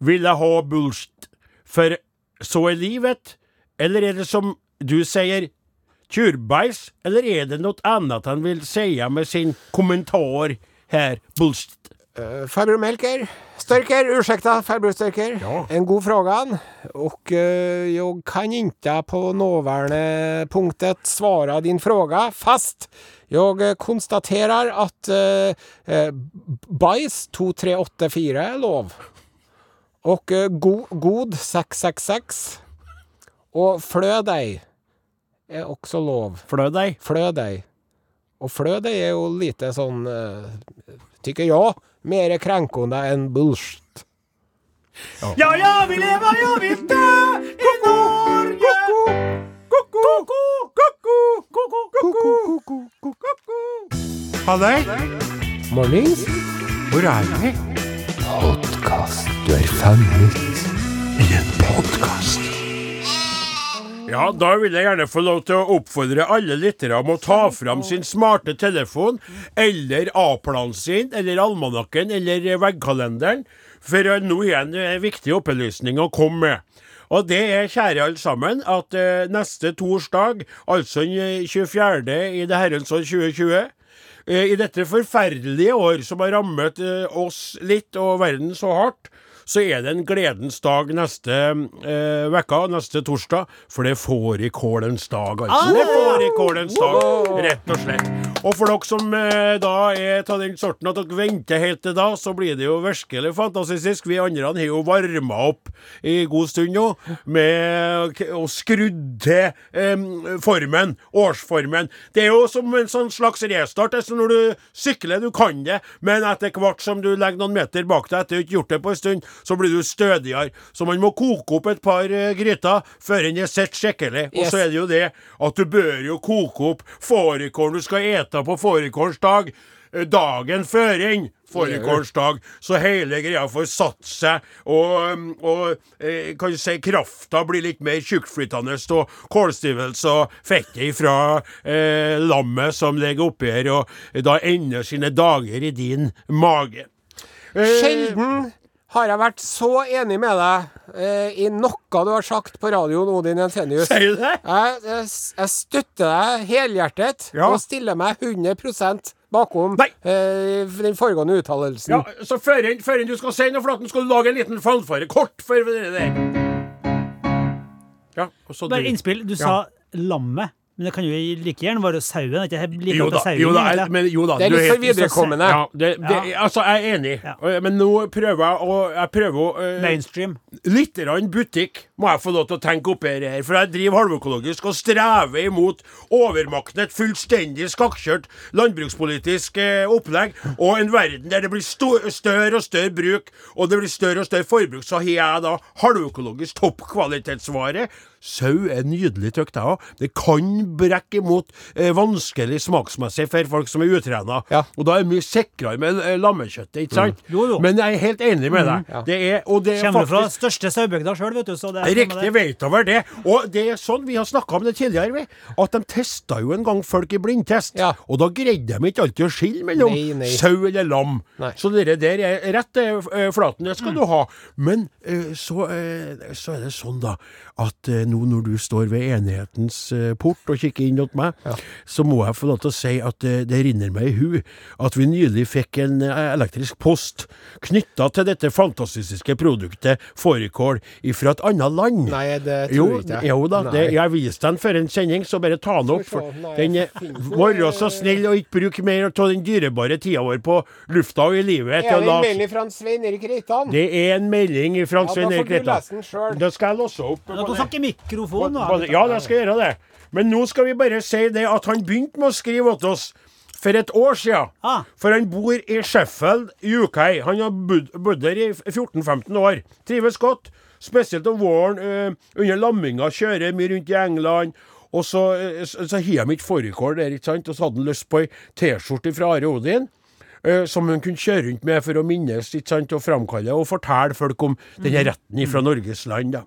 ville ha Bulst for så er livet? Eller er det som du sier, tjurbæsj? Eller er det noe annet han vil si med sin kommentar her, Bulst? Uh, farbror Melker, Störker, ursäkta farbror. Ja. En god fråga. Och eh, jag kan inte på nåværende punktet svara din fråga, fast jag konstaterer konstaterar att uh, uh, bajs 2384 är lov. Och uh, go god 666. Och flödej är också lov. Flødei? Flødei Flödej. Och flödej är ju lite sån, eh, tycker jag, mer krenkende enn bullshit. Ja, ja, vi lever, ja, vi dør i Norge! Halløy, Mornings. hvor er vi? Podkast. Du er fanget i en podkast. Ja, da vil jeg gjerne få lov til å oppfordre alle lyttere om å ta fram sin smarte telefon, eller A-planen sin, eller almanakken, eller veggkalenderen, for eh, nå er en eh, viktig opplysning å komme med. Og det er, kjære alle sammen, at eh, neste torsdag, altså den eh, 24. i det herrens år 2020, eh, i dette forferdelige år som har rammet eh, oss litt og verden så hardt, så er det en gledens dag neste eh, vekka, neste torsdag, for det er fårikålens dag, altså. Det er fårikålens dag, rett og slett. Og for dere som eh, da er av den sorten at dere venter helt til da, så blir det jo virkelig fantastisk. Vi andre har jo varma opp i god stund nå, med å skrudd til eh, formen, årsformen. Det er jo som en sånn slags restart. Altså når du sykler, du kan det, men etter hvert som du legger noen meter bak deg etter å ha gjort det på en stund, så blir du stødigere. Så man må koke opp et par eh, gryter før den er sett skikkelig. Og så er det jo det at du bør jo koke opp fårikålen du skal ete på fårikålens dag. eh, Dagen før inn fårikålens dag, så hele greia får satt seg, og, mm, og eh, kan du si krafta blir litt mer tjukkflytende, av kålstivelse og fettet fra eh, lammet som ligger oppi her, og da ender sine dager i din mage. Eh, Sjelden har jeg vært så enig med deg eh, i noe du har sagt på radioen, Odin Jensenius. Sier du det? Jeg, jeg, jeg støtter deg helhjertet Ja. og stiller meg 100 bakom eh, den foregående uttalelsen. Ja, så før enn, du skal si noe, Flaten, skal du lage en liten fanfare. Kort for det der. Ja, og så Bare du- innspill. Du Ja. sa lammet. Men det kan jo like gjerne være sauen. Er ikke det like Jo da, sauen? jo da, jeg, men jo da. Det er du litt helt- for viderekommende. Ja, det, det, Ja. altså, jeg er enig. Ja. Men nå prøver jeg å Jeg prøver eh, Mainstream. Litt grann butikk må jeg få lov til å tenke oppi her, for jeg driver halvøkologisk og strever imot overmakten, et fullstendig skakkjørt landbrukspolitisk uh, opplegg, og en verden der det blir større og større bruk, og det blir større og større forbruk, så har jeg da halvøkologisk toppkvalitetsvare. Sau er nydelig, tykker jeg òg. Det kan brekk imot eh, vanskelig smaksmessig for folk som er utrena. Ja. Og da er det mye sikrere med eh, lammekjøttet, ikke sant? Jo, jo. Men jeg er helt enig med deg. Det er, og det er Kommer fra største sauebygda sjøl, vet du. Så det er Riktig vet over det. Og det er sånn, vi har snakka om det tidligere, vi, at de testa jo en gang folk i blindtest. Ja. Og da greide de ikke alltid å skille mellom Nei, nei. sau eller lam. Nei. Så det der er rett, eh, Flaten, det Mm. skal du ha. Men eh, så, eh, så er det sånn, da, at eh, nå når du står ved enighetens eh, port og kikker inn mot meg, så må jeg få lov til å si at det, det rinner meg i hu at vi nylig fikk en eh, elektrisk post knytta til dette fantastiske produktet fårikål fra et annet land. Nei, det tror Jo, jeg ikke. jo da, det, jeg viste den før en sending, så bare ta den opp. For nei, den jeg Vær så snill og ikke bruke mer av den dyrebare tida vår på lufta og i livet. Er det en melding fra en Svein Erik Reitan? det er en melding fra Ja, da får du lese den selv. Da skal jeg låse opp. Du kan snakke i mikrofonen. nå, Ja, jeg skal gjøre det. Men nå skal vi bare si det at han begynte med å skrive til oss for et år siden. Ah. For han bor i Sheffield i UK. Han har bodd, der i 14-15 år. Trives godt. Spesielt om våren Uh, under lamminga. Kjører mye rundt i England. Og så, uh, så, så har de ikke fårikål der, ikke sant. Og så hadde han lyst på ei T-skjorte fra Are Odin. eh, som hun kunne kjøre rundt med for å minnes ikke sant, og framkalle og fortelle folk om denne retten fra Norges land. da.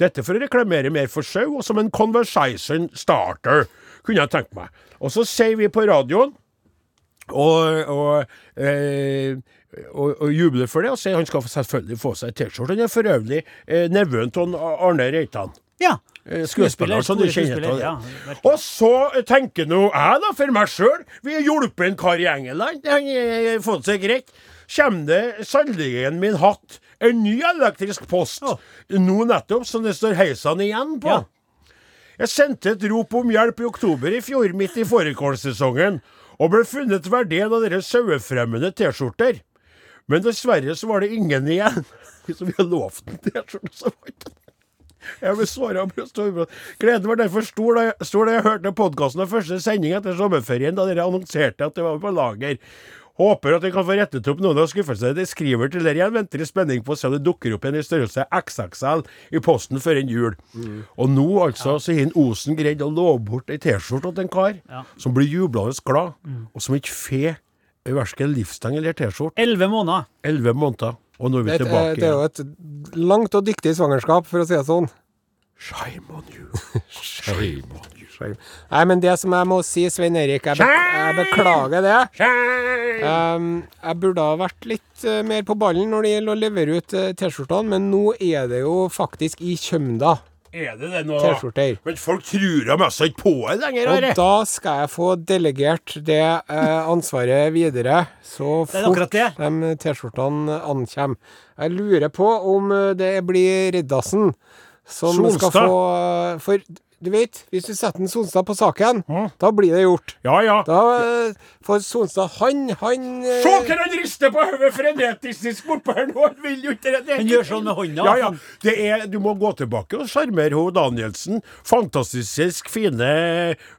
Dette for å reklamere mer for sau, og som en conversation starter, kunne jeg tenkt meg. Og så sier vi på radioen, og, og, eh, og, og jubler for det, og sier han skal selvfølgelig få seg T-skjorte. Han er for øvrig eh, nevøen til Arne Reitan. Ja. Eh, Skuespiller, som du kjenner til. ja. Og så tenker nå jeg, da, for meg sjøl Vi har hjulpet en kar i England. Han har fått seg greit. Kommer det sannelig min hatt en ny elektrisk post Å. nå nettopp, som det står heisene igjen på. Ja. Jeg sendte et rop om hjelp i oktober i fjor, midt i fårikålsesongen, og ble funnet verdien av dere sauefremmende T-skjorter. Men dessverre så var det ingen igjen. Så vi har lovt en T-skjorte, så var ikke. Jeg vil svare. Gleden var derfor stor da jeg, stor da jeg hørte podkasten av første sending etter sommerferien, da dere annonserte at det var på lager. Håper at vi kan få rettet opp noen av skuffelsene. De skriver til dere igjen, venter i spenning på å se om det dukker opp igjen i størrelse XXL i posten før en jul. Og nå altså, så har Osen greid å love bort ei T-skjorte til en kar Ja. som blir jublende glad, og som ikke får verken livstang eller T-skjorte. Elleve måneder. Elleve måneder, og nå er vi Det, er- tilbake. det er jo et langt og dyktig svangerskap, for å si det sånn. Shame on you. Shame on you. Nei, men det som jeg må si, Svein Erik, jeg, be jeg beklager det. Um, jeg burde ha vært litt uh, mer på ballen når det gjelder å levere ut uh, T-skjortene, men nå er det jo faktisk i Kjømda Er det det nå? T-skjorter. Men folk tror da mest ikke på det lenger, Og da skal jeg få delegert det uh, ansvaret videre, så fort de T-skjortene ankommer. Jeg lurer på om det blir Riddarsen som skal få For du vet, hvis du setter en Sonstad på saken, da blir det gjort. Ja, ja. Da eh, får Sonstad Han, han eh, Se hvordan han rister på hodet frenetisk bortpå her nå! Han vil jo ikke det. Han gjør sånn med hånda. Ja, ja. Det er, du må gå tilbake og sjarmere hun Danielsen. Fantastisk fine,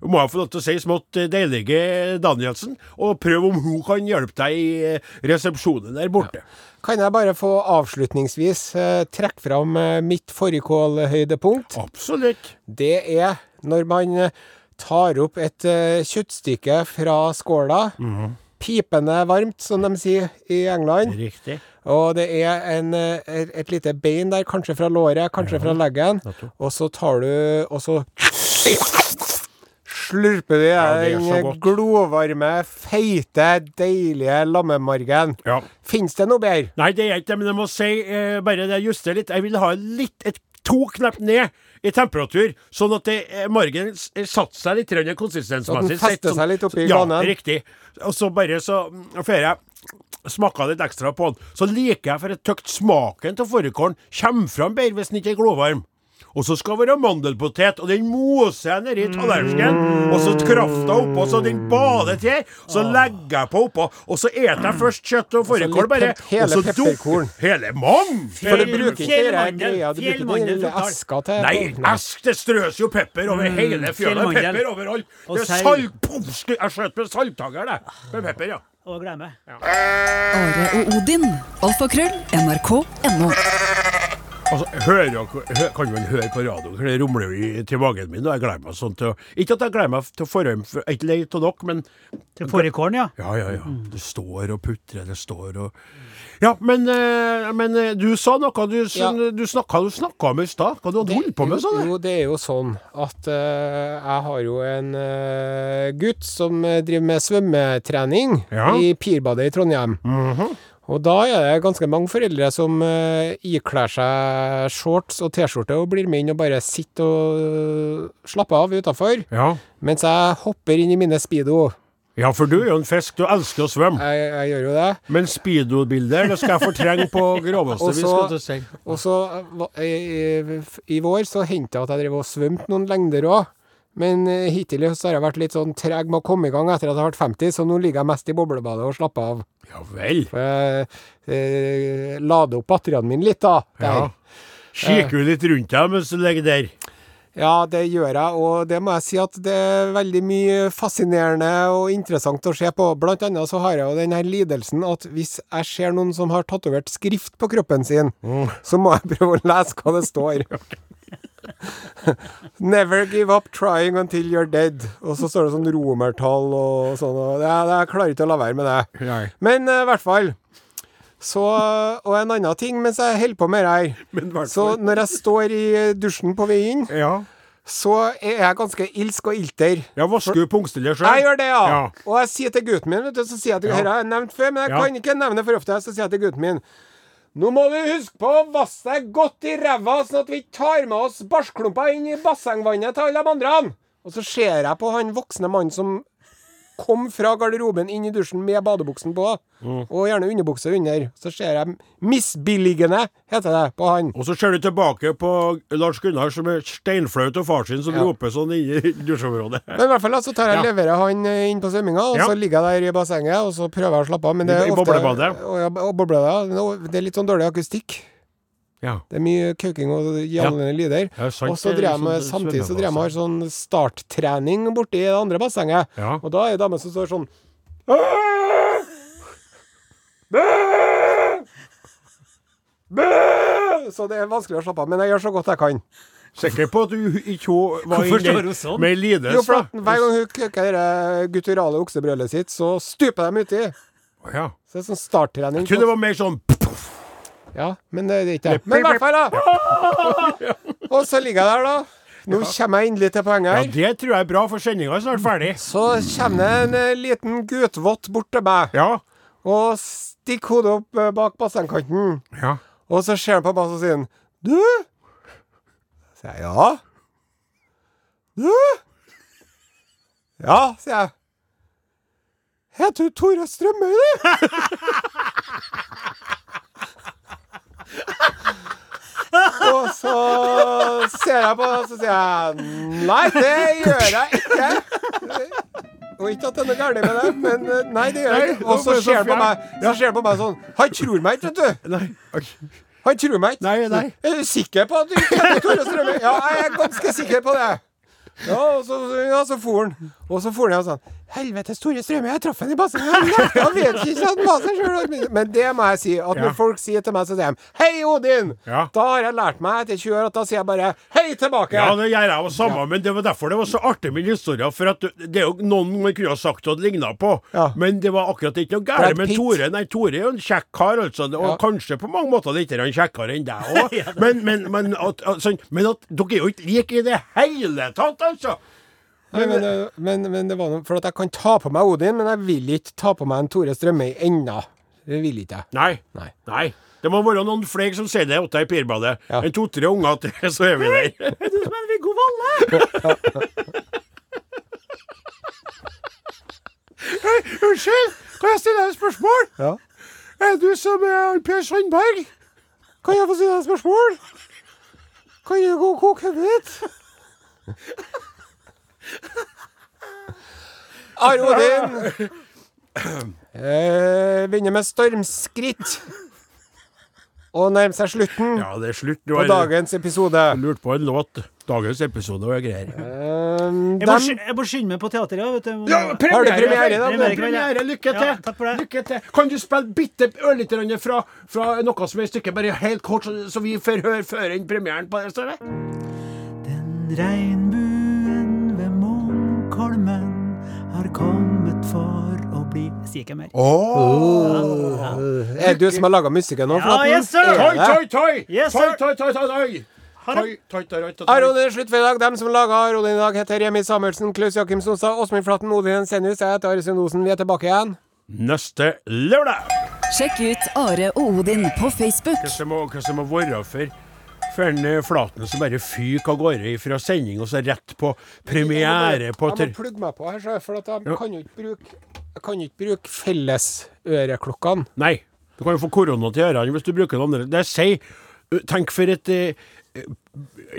må jeg få lov til å si, smått deilige Danielsen. Og prøv om hun kan hjelpe deg i eh, resepsjonen der borte. Kan jeg bare få avslutningsvis eh, trekke fram eh, mitt fårikålhøydepunkt? Absolutt. Det er når man eh, tar opp et eh, kjøttstykke fra skåla. Mhm. Pipende varmt, som de sier i England. Riktig. Og det er en, eh, et, lite bein der, kanskje fra låret, kanskje fra leggen. Og så tar du Og så slurper du den Ja, glovarme, feite, deilige lammemargen. Ja. Fins det noe bedre? Nei, det er ikke det, men jeg må si eh, bare det juster litt. Jeg vil ha litt, et, to knepp ned i temperatur, sånn at det, eh, margen eh, satte seg litt grann konsistensmessig. Så den fester sånn, seg litt oppi ja, ganen? riktig. Og så bare så får jeg smaka litt ekstra på den, så liker jeg for et tøkt smaken til fårikålen kommer fram bedre hvis den ikke er glovarm. Og så skal det være mandelpotet, og den moser jeg nedi tallerkenen. Og så krafta oppå, så den bader til. Så legger jeg på oppå, og så eter jeg først kjøtt og fårikål, bare. hele så pepperkorn. Hele mann! For du bruker ikke det fjellmandel. greia, du bruker den lille eska til Nei, ask, det strøs jo pepper over hele fjøla. Pepper overalt. Det er salt... Jeg skjøt med salttager, det. Med pepper, ja. Og glemme. Are og Odin. Alfakrøll. NRK.no. Altså, hører, kan man høre på radioen, for det rumler jo til magen min, og jeg gleder meg sånn til å Ikke at jeg gleder meg til forhånd, for jeg er ikke lei av dere, men Til fårikålen, ja. Ja, ja, ja. Det står og putrer, det står og Ja, men, eh, men eh, du sa noe du, Ja. du snakka om i stad. Hva du hadde holdt på med, Sånn, jo, jo, det er jo sånn at uh, jeg har jo en uh, gutt som driver med svømmetrening Ja. i Pirbadet i Trondheim. Og da er det ganske mange foreldre som uh, ikler seg shorts og T-skjorte og blir med inn og bare sitter og slapper av utafor. Ja. Mens jeg hopper inn i mine speedo. ja, for du er jo en fisk. Du elsker å svømme. Jeg, jeg gjør jo det. Men speedo-bilder det skal jeg fortrenge på groveste vis. skal du si. Og så eh, i, i, i vår så hendte det at jeg drev og svømte noen lengder òg. Men hittil i så har jeg vært litt sånn treg med å komme i gang etter at jeg har vært 50, så nå ligger jeg mest i boblebadet og slapper av. Ja vel. For jeg eh, lader opp batteriene mine litt, da. Der. Ja. Kikker du litt rundt deg mens du ligger der? Ja, det gjør jeg, og det må jeg si at det er veldig mye fascinerende og interessant å se på. Blant annet så har jeg jo den her lidelsen at hvis jeg ser noen som har tatovert skrift på kroppen sin, så må jeg prøve å lese hva det står. Never give up trying until you're dead. Og så står det sånn romertall og sånn. Og det, jeg klarer ikke å la være med det. Nei. Men i i hvert fall. Så, og en annen ting mens jeg holder på med det her. Så når jeg står i dusjen på vei inn, Ja. så er jeg ganske ilsk og ilter. ja vasker du pungstiller sjøl? Jeg gjør det, ja. Ja. Og jeg sier til gutten min, vet du, så sier jeg til Ja. Dette har jeg nevnt før, men jeg kan ikke nevne for ofte. Så sier jeg til gutten min Nå må du huske på å vaske deg godt i ræva, sånn at vi ikke tar med oss bæsjklumper inn i bassengvannet til alle de andre. Og så ser jeg på han voksne mannen som kom fra garderoben inn i dusjen med badebuksen på, Mm. og gjerne underbukse under. Så ser jeg misbilligende, heter det, på han. Og så ser du tilbake på Lars Gunnar som er steinflaut av far sin, som Ja. roper sånn i dusjområdet. Men i hvert fall så tar jeg Ja. leverer han eh, inn på svømminga, og Ja. så ligger jeg der i bassenget og så prøver jeg å slappe av. Men det I- er i ofte, boblebadet? Og, ja, og boblebadet. Det er litt sånn dårlig akustikk. Ja. Det er mye kauking og gjallende lyder. Sant, og så det er jeg med, sånn samtidig så drev jeg med sånn starttrening borti det andre bassenget. Ja. Og da er det dame som står sånn Så det er vanskelig å slappe av. Men jeg gjør så godt jeg kan. Sikker på at du ikke var inne sånn? med lides, Jo, for da? hver gang hun køker det gutturale oksebrølet sitt, så stuper de uti. Ja. Så det er sånn starttrening. Jeg trodde det var mer sånn Ja, men det er ikke det. Men i hvert fall, da. Og så ligger jeg der, da. Nå kommer jeg endelig til poenget Ja, det tror jeg er bra, for sendinga er snart ferdig. Så kommer det en eh, liten gutvott bort til meg Ja. og stikker hodet opp eh, bak bassengkanten. Ja. Og så ser han på meg og sier han, Du? Sier jeg ja. Du? Ja, sier jeg. Heter du Tore Strømøy, du? Og så ser jeg på det, og så sier jeg Nei, det gjør jeg ikke. Og ikke at det er noe galt med det, men eh, nei, det gjør jeg ikke. Og så ser han på meg, så ser han på meg sånn Han tror meg ikke, vet du. Nei. okay. Han tror meg ikke. Nei, nei. Er du sikker på at du kjenner Tore Strømøy? Ja, jeg er ganske sikker på det. Ja, og så, ja, så for han. Og så for han og sånn Helvetes Tore Strømme, jeg traff henne i bassenget. Jeg vet ikke at han var sjøl. Men det må jeg si. At Ja. når folk sier til meg, så sier de Hei, Odin! Ja. Da har jeg lært meg etter 20 år at da sier jeg bare Hei tilbake. Ja, det gjør jeg jo samme, men det var derfor det var så artig med historien. For det er jo noen man kunne ha sagt at det ligna på, Ja. men det var akkurat ikke noe galt med Tore. Nei, Tore er jo en kjekk kar, altså. Og Ja. kanskje på mange måter litt kjekkere enn deg òg. men, men, men, at, sånn, men at dere er jo ikke like i det hele tatt, altså. Nei, men, men, men det var noe For at jeg kan ta på meg Odin, men jeg vil ikke ta på meg en Tore Strømøy ennå. Det vil ikke jeg. Nei. Nei. Nei. Det må være noen flere som sier det åtte i Pirbadet. Ja. En to-tre unger til, så er vi der. Er du som en Viggo Valle? Hei, Unnskyld, kan jeg stille deg et spørsmål? Ja. Er du som er Per Sandberg? Kan jeg få stille deg et spørsmål? Kan jeg gå og koke hodet ditt? Are Odin eh, begynner med stormskritt. og nærmer seg slutten Ja, det er slutt. Du på har dagens episode. lurt på en låt. Dagens episode og greier. Um, Jeg må, dem, sky- jeg må skynde meg på teateret. Vet du. Ja, Har du premiere i dag? Premiere i kveld, ja. Premiere, lykke til! Ja, takk for det. Lykke til. Kan du spille bitte ørlite grann fra, fra noe som er i stykket, bare helt kort, så, så vi får høre før enn premieren på det? Står det? Ved Munkholmen har kommet for å bli Jeg sier ikke mer. er det du som har laga musikken nå? Ja, yes, sir. Er Toi, toi, toi! Yes, Toi, sir. toi, toi, toi, toi! Har Toi, jeg- toi, toi, toi, toi. Aron er slutt for i dag. Dem som laga Aron i dag, heter Remi Samuelsen, Klaus Jakim Sonstad, Åsmund Flaten, Odin Senius. Jeg heter Are Sund Vi er tilbake igjen. Neste lørdag! Sjekk ut Are og Odin på Facebook. Hva som må, hva som må være for for en eh, Flaten som bare fyker av gårde fra sending og så rett på premiere på Jeg må plugge meg på her, for jeg kan jo ikke bruke Jeg kan ikke bruke fellesøreklokkene. Nei. Du kan jo få korona til ørene hvis du bruker den andre. Det sier Tenk for et eh,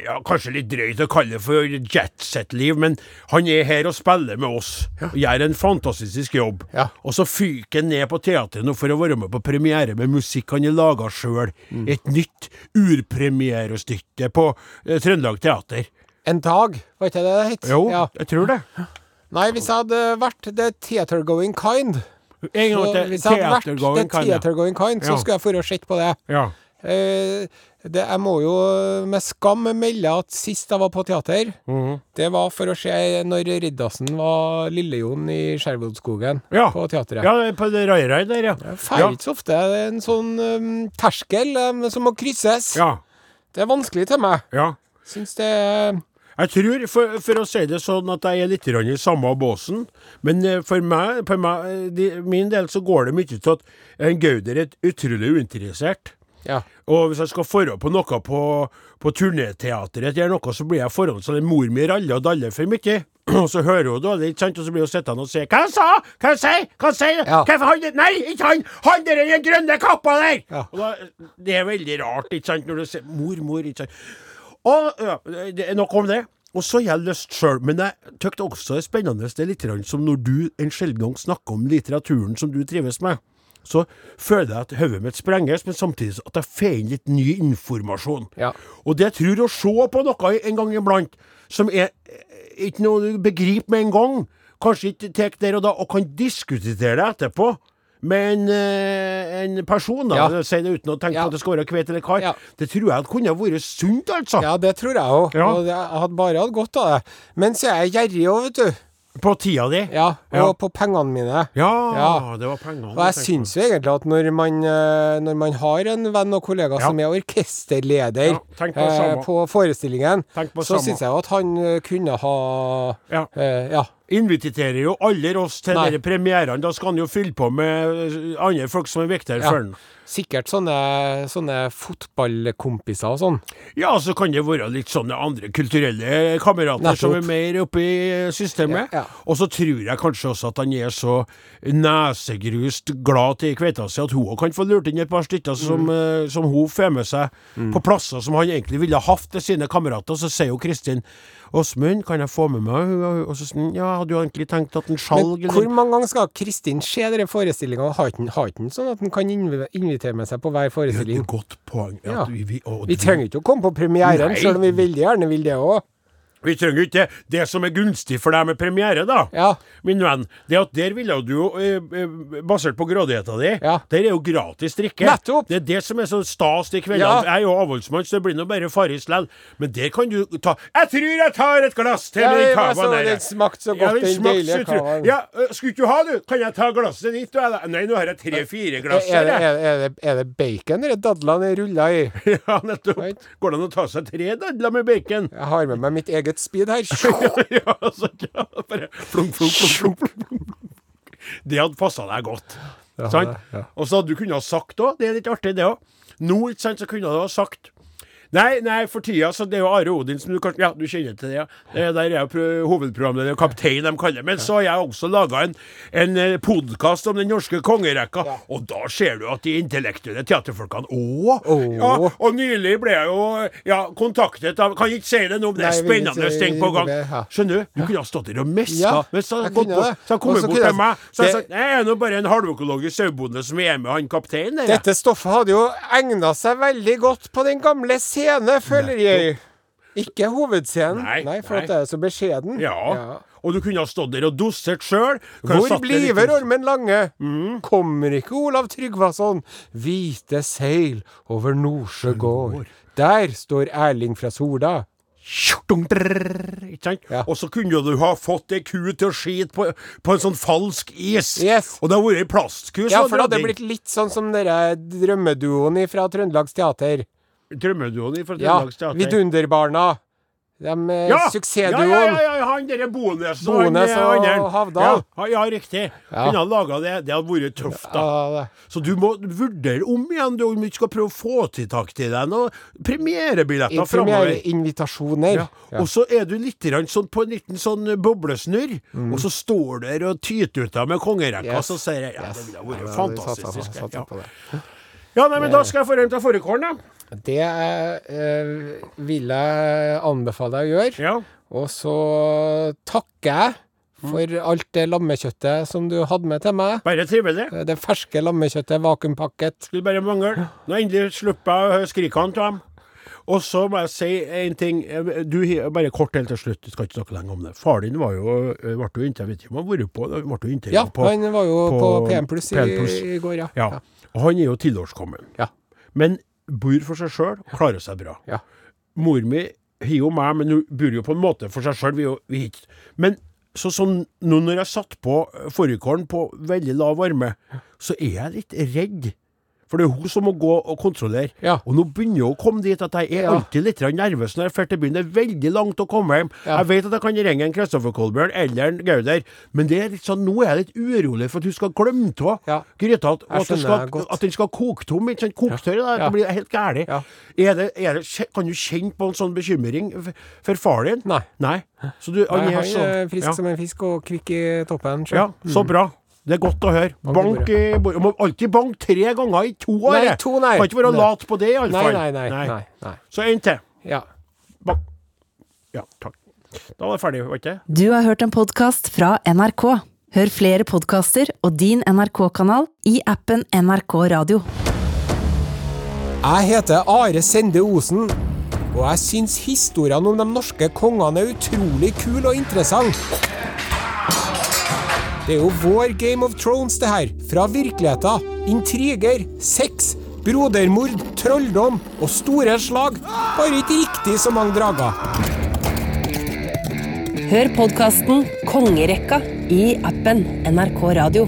ja, Kanskje litt drøyt å kalle det for jetset-liv, men han er her og spiller med oss. Og gjør en fantastisk jobb. Ja. Og så fyker han ned på teatret nå for å være med på premiere med musikk han har laga sjøl. Mm. Et nytt urpremierestykke på eh, Trøndelag Teater. En dag, var ikke det det het? Jo, Ja. jeg tror det. Nei, hvis jeg hadde vært The Theater Going Kind så. Hvis jeg hadde vært The kan jeg. Theater Going Kind, så skulle jeg få å sett på det. Ja. Eh, det. Jeg må jo med skam melde at sist jeg var på teater, Mhm. det var for å se når Riddarsen var Lille-Jon i Skjervodskogen, Ja. på teatret. ja, på det Rai-Rai der, ja. Jeg feirer ikke så ofte. Det er en sånn um, terskel um, som må krysses. Ja. Det er vanskelig til meg. ja. Syns det er Jeg tror, for, for å si det sånn, at jeg er litt i samme båsen. Men eh, for meg, på meg, eh, de, min del så går det mye til at en Gauder er utrolig uinteressert. Ja. Og hvis jeg skal forholde på noe på, på turnéteatret eller noe, så blir jeg forholdt sånn en mor mi raller og daller for mye. Og så hører hun dårlig, ikke sant? Og så blir hun sittende og si 'Hva han sa? Hva han sier? Hva han sier? Ja. Hvorfor han Nei, ikke han! Han der i den grønne kappa der! Ja. Og da, det er veldig rart, ikke sant, når du sier 'mor, mor', ikke sant. Og ja, det er nok om det. Og så har jeg lyst sjøl, men jeg tykker også det er spennende det er litt som når du en sjelden gang snakker om litteraturen som du trives med. Så føler jeg at hodet mitt sprenges, men samtidig at jeg får inn litt ny informasjon. Ja. Og det jeg tror å se på noe en gang iblant som er eh, ikke noe du begriper med en gang, kanskje ikke tar der og da, og kan diskutere det etterpå med en, eh, en person, da, Ja. si det uten å tenke Ja. på at det skal være kvet eller kar, Ja. det tror jeg kunne vært sunt, altså. ja, det tror jeg òg. Og jeg hadde bare hatt godt av det. Men så er jeg gjerrig òg, vet du. På tida di. Ja, og Ja. på pengene mine. Ja, Ja. det var pengene. Og jeg syns jo egentlig at når man, eh, når man har en venn og kollega Ja. som er orkesterleder på eh, på forestillingen, på så syns jeg jo at han eh, kunne ha Ja. eh, ja. Inviterer jo alle oss til de premierene. Da skal han jo fylle på med eh, andre folk som er viktigere Ja. for han. Sikkert sånne, sånne fotballkompiser og sånn. Ja, så kan det være litt sånne andre kulturelle kamerater Nettopp. som er mer oppe i systemet. Ja, ja. Og så tror jeg kanskje også at han er så nesegrust glad til kveita si at hun også kan få lurt inn et par stykker som, Mm. eh, som hun får med seg på plasser som han egentlig ville ha hatt til sine kamerater. Så sier jo Kristin Åsmund, kan jeg få med meg hun? Og så sånn, ja, hadde jo egentlig tenkt at en skjalg Men hvor mange ganger skal Kristin se denne forestillinga? Har ikke sånn at han kan invi- invitere med seg på hver Det er et godt poeng. Ja. Vi, vi, og Vi trenger ikke å komme på premieren, selv om vi veldig gjerne vil det òg. Vi trenger jo ikke det. Som er gunstig for deg med premiere, da, Ja. min venn, det er at der ville du jo, eh, eh, basert på grådigheta di, Ja. der er jo gratis drikke. Nettopp. Det er det som er så stas de kveldene. Ja. Jeg er jo avholdsmann, så det blir nå bare Farris lell. Men der kan du ta Jeg tror jeg tar et glass til Ja, den cavaen der. den smakte så Ja, godt, den deilige så cavaen. Ja, øh, skulle ikke du ha, du? Kan jeg ta glasset ditt? Nei, nå har jeg tre-fire glass Er, det- er, er, det, er det bacon eller dadlene er rulla i? Ja, nettopp. Går det an å ta seg tre dadler med bacon? Jeg har med meg mitt eget speed her. ja, altså, ja, bare flunk, flunk, flunk, flunk, flunk. Det hadde passa deg godt. sant? ja. Og så hadde du kunnet ha sagt òg, det er litt artig det òg. Nå ikke sant, så kunne du ha sagt Nei, nei, for tida så det er jo Are Odin som du kanskje Ja, du kjenner til det, ja. Det der er jo pro- hovedprogramleder, kaptein de kaller det. Men så har jeg også laga en, en podkast om den norske kongerekka, og da ser du at de intellektuelle teaterfolkene Å! Ja, og nylig ble jeg jo ja, kontaktet av Kan ikke si det nå, men det er spennende ting på gang. Skjønner du? Du kunne ha stått der og meska. Ja, hvis han hadde kommet bort til meg, så har jeg sagt Nei, jeg er nå bare en halvøkologisk sauebonde som er med han kapteinen jeg». Dette stoffet hadde jo egna seg veldig godt på den gamle scene, føler jeg. Ikke hovedscenen. Nei, for nei. at det er så beskjeden. Ja. Og du kunne ha stått der og dosert sjøl. Hvor bliver Ormen Lange? Mm. Kommer ikke Olav Tryggvason? Hvite seil over Nordsjø gård. Der står Erling fra Sola. Ja. Og så kunne du ha fått ei ku til å skite på, på en sånn falsk is. Yes. Og det har vært ei plastku. Ja, for det hadde hadde blitt litt sånn som dere drømmeduoen fra Trøndelags Teater. Drømmeduoen fra Trøndelags Teater. Vidunderbarna. De eh, Ja, suksessduoen. Ja, ja, ja, ja, han derre Bones og Bones han, eh, og. Havdal. Ja, ja, riktig. Ja. Han ha laga det. Det hadde vært tøft, da. Ja, Så du må vurdere om igjen du, om du skal prøve å få til tak til deg noen premierebilletter framover. Premiereinvitasjoner. Ja. Og så er du litt sånn på en liten sånn boblesnurr, og så står du der og tyter ut deg med kongerekka, Mm. Yes. og så sier jeg ja, det ville vært fantastisk. satser på- satser ja. på ja, nei, men da skal jeg få en til fårikålen, da. Det eh, vil jeg anbefale deg å gjøre. Ja. Og så takker jeg for alt det lammekjøttet som du hadde med til meg. Bare trivelig. Det ferske lammekjøttet, vakuumpakket. Skulle bare mangle. Nå endelig slipper jeg skrikene av dem. Og så må jeg si en ting. Du, bare kort helt til slutt, du skal ikke snakke lenge om det. Far din var jo, ble jo intervjuet, jeg vet ikke om han har vært på, ble jo Ja, på, han var jo på, på PM Pluss i, i går, ja. Ja. Og han er jo tilårskommen. Ja. Men bor for seg sjøl og klarer seg bra. Ja. Mor mi har jo meg, men hun bor jo på en måte for seg sjøl. Men så sånn, nå når jeg satt på fårikålen på veldig lav varme, så er jeg litt redd. For det er hun som må gå og kontrollere. Ja. Og nå begynner hun å komme dit at jeg er alltid litt nervøs når jeg drar til byen. Det er veldig langt å komme hjem. Ja. Jeg vet at jeg kan ringe en Kristoffer Kolbjørn eller en Gauder, men det er litt sånn, nå er jeg litt urolig for at hun skal glemme av Ja. gryta. Og at, skal, at den skal koke tom. Ikke sant? Koketørr. Ja. Det blir helt det, kan du kjenne på en sånn bekymring for far din? Nei. Nei. Så du, han er sånn frisk som en fisk og kvikk i toppen. ja, så bra. Det er godt å høre. Bank i bordet. Må alltid banke tre ganger i to år. Nei, to, nei. Kan ikke være lat på det, Nei, iallfall. nei, nei, nei, nei. Så en til. Ja. Bank. Ja, takk. Da var det ferdig, var ikke det? Du har hørt en podkast fra NRK. Hør flere podkaster og din NRK-kanal i appen NRK Radio. Jeg heter Are Sende Osen, og jeg syns historiene om de norske kongene er utrolig kule og interessante. Det er jo vår Game of Thrones, det her. Fra virkeligheten. Intriger, sex, brodermord, trolldom og store slag. Bare ikke riktig så mange drager. Hør podkasten Kongerekka i appen NRK Radio.